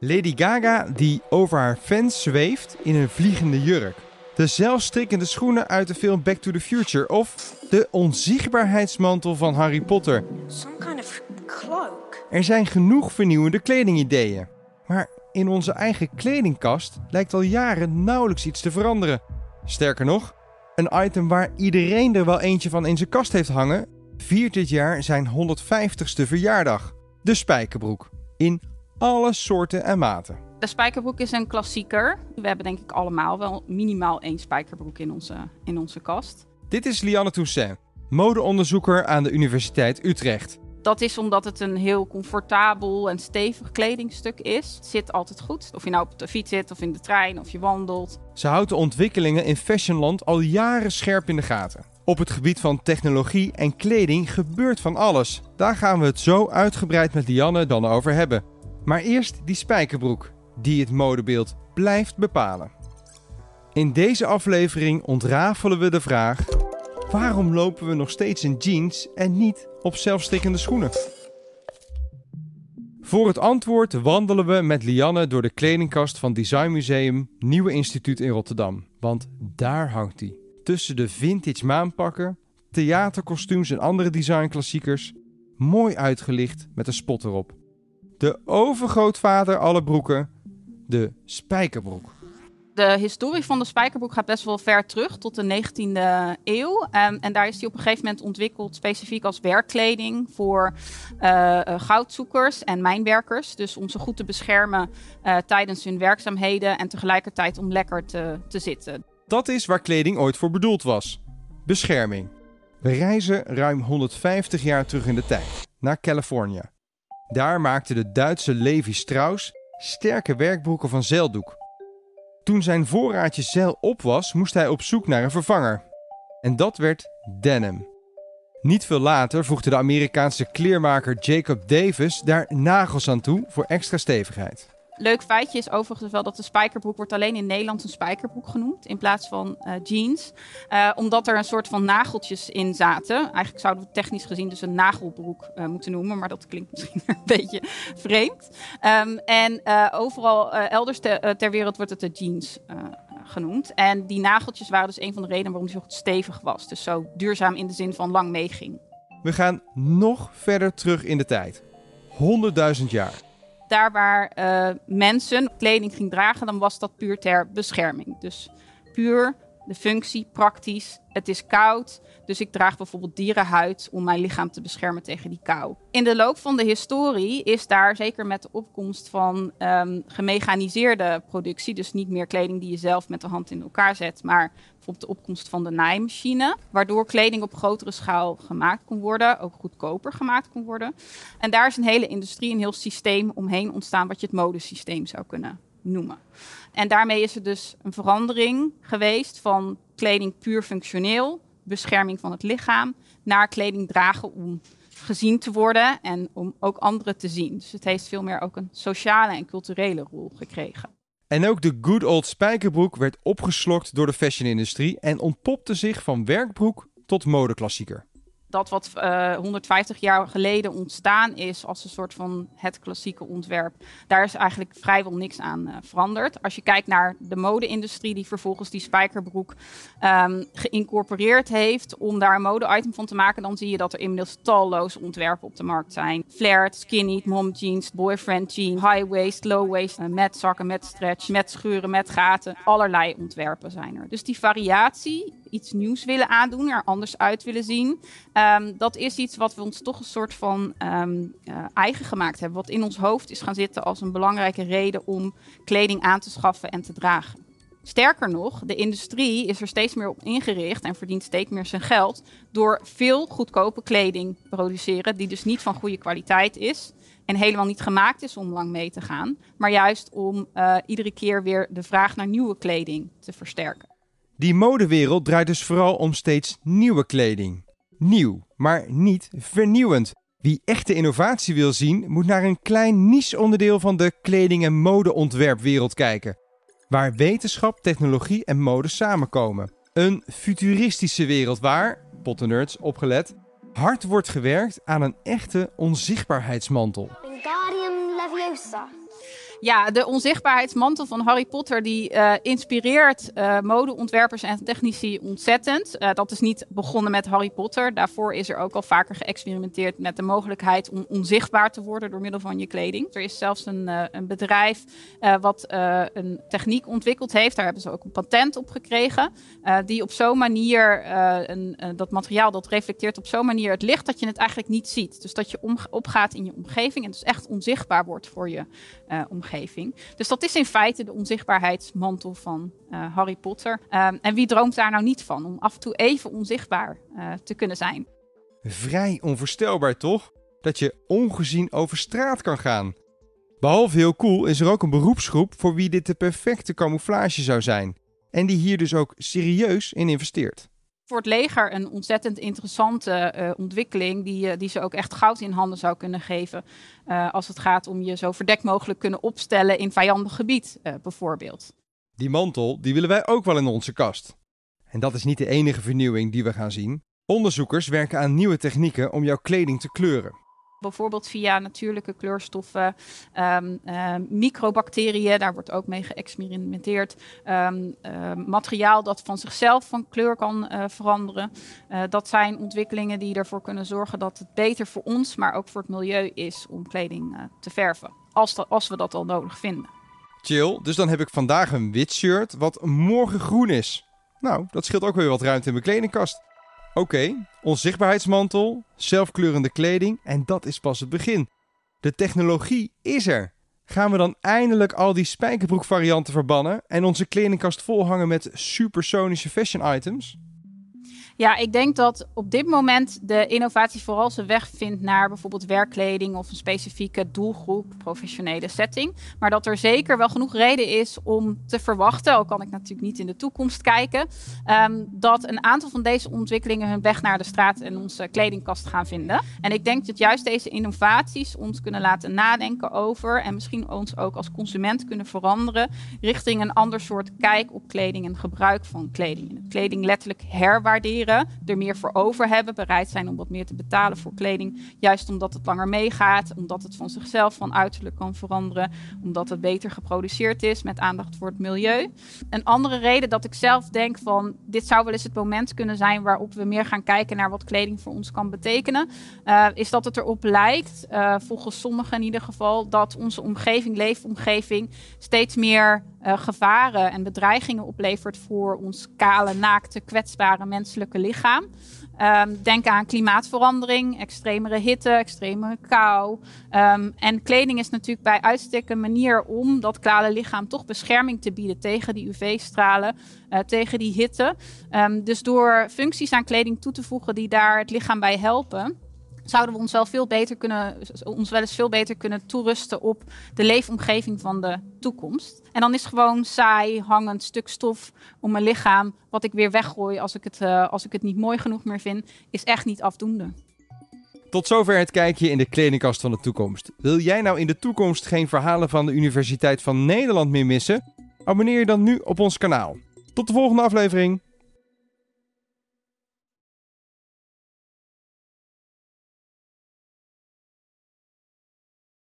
Lady Gaga die over haar fans zweeft in een vliegende jurk. De zelfstrikkende schoenen uit de film Back to the Future of de onzichtbaarheidsmantel van Harry Potter. Some kind of cloak. Er zijn genoeg vernieuwende kledingideeën. Maar in onze eigen kledingkast lijkt al jaren nauwelijks iets te veranderen. Sterker nog, een item waar iedereen er wel eentje van in zijn kast heeft hangen, viert dit jaar zijn 150ste verjaardag. De spijkerbroek. In alle soorten en maten. De spijkerbroek is een klassieker. We hebben denk ik allemaal wel minimaal één spijkerbroek in onze, in onze kast. Dit is Lianne Toussaint, modeonderzoeker aan de Universiteit Utrecht. Dat is omdat het een heel comfortabel en stevig kledingstuk is. Het zit altijd goed. Of je nou op de fiets zit, of in de trein, of je wandelt. Ze houdt de ontwikkelingen in fashionland al jaren scherp in de gaten. Op het gebied van technologie en kleding gebeurt van alles. Daar gaan we het zo uitgebreid met Lianne dan over hebben. Maar eerst die spijkerbroek, die het modebeeld blijft bepalen. In deze aflevering ontrafelen we de vraag: waarom lopen we nog steeds in jeans en niet op zelfstikkende schoenen? Voor het antwoord wandelen we met Lianne door de kledingkast van Designmuseum Nieuwe Instituut in Rotterdam. Want daar hangt hij. Tussen de vintage maanpakken, theaterkostuums en andere designklassiekers. Mooi uitgelicht met een spot erop. De overgrootvader alle broeken, de spijkerbroek. De historie van de spijkerbroek gaat best wel ver terug tot de 19e eeuw. Ehm, en daar is die op een gegeven moment ontwikkeld specifiek als werkkleding voor uh, goudzoekers en mijnwerkers. Dus om ze goed te beschermen uh, tijdens hun werkzaamheden en tegelijkertijd om lekker te, te zitten. Dat is waar kleding ooit voor bedoeld was: bescherming. We reizen ruim 150 jaar terug in de tijd, naar Californië. Daar maakte de Duitse Levi Strauss sterke werkbroeken van zeildoek. Toen zijn voorraadje zeil op was, moest hij op zoek naar een vervanger. En dat werd denim. Niet veel later voegde de Amerikaanse kleermaker Jacob Davis daar nagels aan toe voor extra stevigheid. Leuk feitje is overigens wel dat de spijkerbroek wordt alleen in Nederland een spijkerbroek genoemd in plaats van uh, jeans. Uh, omdat er een soort van nageltjes in zaten. Eigenlijk zouden we technisch gezien dus een nagelbroek uh, moeten noemen, maar dat klinkt misschien een beetje vreemd. Um, en overal elders te, ter wereld wordt het de jeans genoemd. En die nageltjes waren dus een van de redenen waarom die zo stevig was. Dus zo duurzaam in de zin van lang meeging. We gaan nog verder terug in de tijd. 100.000 jaar daar waar uh, mensen kleding ging dragen, dan was dat puur ter bescherming. Dus puur de functie, praktisch. Het is koud, dus ik draag bijvoorbeeld dierenhuid om mijn lichaam te beschermen tegen die kou. In de loop van de historie is daar, zeker met de opkomst van um, gemechaniseerde productie, dus niet meer kleding die je zelf met de hand in elkaar zet, maar bijvoorbeeld de opkomst van de naaimachine, waardoor kleding op grotere schaal gemaakt kon worden, ook goedkoper gemaakt kon worden. En daar is een hele industrie, een heel systeem omheen ontstaan, wat je het modesysteem zou kunnen noemen. En daarmee is er dus een verandering geweest van kleding puur functioneel, bescherming van het lichaam, naar kleding dragen om gezien te worden en om ook anderen te zien. Dus het heeft veel meer ook een sociale en culturele rol gekregen. En ook de good old spijkerbroek werd opgeslokt door de fashionindustrie en ontpopte zich van werkbroek tot modeklassieker dat wat uh, eh, 150 jaar geleden ontstaan is als een soort van het klassieke ontwerp, daar is eigenlijk vrijwel niks aan uh, veranderd. Als je kijkt naar de mode-industrie die vervolgens die spijkerbroek um, geïncorporeerd heeft om daar een mode-item van te maken, dan zie je dat er inmiddels talloze ontwerpen op de markt zijn. Flared, skinny, mom jeans, boyfriend jeans, high waist, low waist, uh, met zakken, met stretch, met scheuren, met gaten. Allerlei ontwerpen zijn er. Dus die variatie iets nieuws willen aandoen, er anders uit willen zien. Um, dat is iets wat we ons toch een soort van um, uh, eigen gemaakt hebben. Wat in ons hoofd is gaan zitten als een belangrijke reden om kleding aan te schaffen en te dragen. Sterker nog, de industrie is er steeds meer op ingericht en verdient steeds meer zijn geld door veel goedkope kleding te produceren, die dus niet van goede kwaliteit is en helemaal niet gemaakt is om lang mee te gaan, maar juist om uh, iedere keer weer de vraag naar nieuwe kleding te versterken. Die modewereld draait dus vooral om steeds nieuwe kleding. Nieuw, maar niet vernieuwend. Wie echte innovatie wil zien, moet naar een klein niche-onderdeel van de kleding- en modeontwerpwereld kijken. Waar wetenschap, technologie en mode samenkomen. Een futuristische wereld waar, pottenerds opgelet, hard wordt gewerkt aan een echte onzichtbaarheidsmantel. Ja, de onzichtbaarheidsmantel van Harry Potter die uh, inspireert uh, modeontwerpers en technici ontzettend. Uh, dat is niet begonnen met Harry Potter. Daarvoor is er ook al vaker geëxperimenteerd met de mogelijkheid om onzichtbaar te worden door middel van je kleding. Er is zelfs een, een bedrijf wat een techniek ontwikkeld heeft. Daar hebben ze ook een patent op gekregen. die op zo'n manier een, dat materiaal dat reflecteert op zo'n manier het licht dat je het eigenlijk niet ziet. Dus dat je opgaat in je omgeving en dus echt onzichtbaar wordt voor je omgeving. Dus dat is in feite de onzichtbaarheidsmantel van uh, Harry Potter. Um, en wie droomt daar nou niet van om af en toe even onzichtbaar uh, te kunnen zijn? Vrij onvoorstelbaar toch? Dat je ongezien over straat kan gaan. Behalve heel cool is er ook een beroepsgroep voor wie dit de perfecte camouflage zou zijn. En die hier dus ook serieus in investeert voor het leger een ontzettend interessante uh, ontwikkeling, die, uh, die ze ook echt goud in handen zou kunnen geven. Uh, als het gaat om je zo verdekt mogelijk kunnen opstellen in vijandig gebied, bijvoorbeeld. Die mantel, die willen wij ook wel in onze kast. En dat is niet de enige vernieuwing die we gaan zien. Onderzoekers werken aan nieuwe technieken om jouw kleding te kleuren. Bijvoorbeeld via natuurlijke kleurstoffen, um, uh, microbacteriën, daar wordt ook mee geëxperimenteerd. Uh, materiaal dat van zichzelf van kleur kan uh, veranderen. Eh, dat zijn ontwikkelingen die ervoor kunnen zorgen dat het beter voor ons, maar ook voor het milieu is om kleding eh, te verven. Als, als we dat al nodig vinden. Chill, dus dan heb ik vandaag een wit shirt wat morgen groen is. Nou, dat scheelt ook weer wat ruimte in mijn kledingkast. Oké, onzichtbaarheidsmantel, zelfkleurende kleding en dat is pas het begin. De technologie is er. Gaan we dan eindelijk al die spijkerbroekvarianten verbannen en onze kledingkast volhangen met supersonische fashion items? Ja, ik denk dat op dit moment de innovatie vooral zijn weg vindt naar bijvoorbeeld werkkleding of een specifieke doelgroep, professionele setting. Maar dat er zeker wel genoeg reden is om te verwachten, al kan ik natuurlijk niet in de toekomst kijken, um, dat een aantal van deze ontwikkelingen hun weg naar de straat en onze kledingkast gaan vinden. En ik denk dat juist deze innovaties ons kunnen laten nadenken over en misschien ons ook als consument kunnen veranderen richting een ander soort kijk op kleding en gebruik van kleding. Kleding letterlijk er meer voor over hebben, bereid zijn om wat meer te betalen voor kleding, juist omdat het langer meegaat, omdat het van zichzelf van uiterlijk kan veranderen, omdat het beter geproduceerd is met aandacht voor het milieu. Een andere reden dat ik zelf denk van dit zou wel eens het moment kunnen zijn waarop we meer gaan kijken naar wat kleding voor ons kan betekenen, uh, is dat het erop lijkt, uh, volgens sommigen in ieder geval, dat onze omgeving, leefomgeving steeds meer uh, gevaren en bedreigingen oplevert voor ons kale, naakte, kwetsbare menselijke lichaam. Um, denk aan klimaatverandering, extremere hitte, extremere kou. Um, en kleding is natuurlijk bij uitstek een manier om dat kale lichaam toch bescherming te bieden tegen die UV-stralen, uh, tegen die hitte. Um, dus door functies aan kleding toe te voegen die daar het lichaam bij helpen zouden we ons wel veel beter kunnen, ons wel eens veel beter kunnen toerusten op de leefomgeving van de toekomst. En dan is gewoon saai, hangend stuk stof om mijn lichaam, wat ik weer weggooi als ik het, uh, als ik het niet mooi genoeg meer vind, is echt niet afdoende. Tot zover het kijkje in de kledingkast van de toekomst. Wil jij nou in de toekomst geen verhalen van de Universiteit van Nederland meer missen? Abonneer je dan nu op ons kanaal. Tot de volgende aflevering.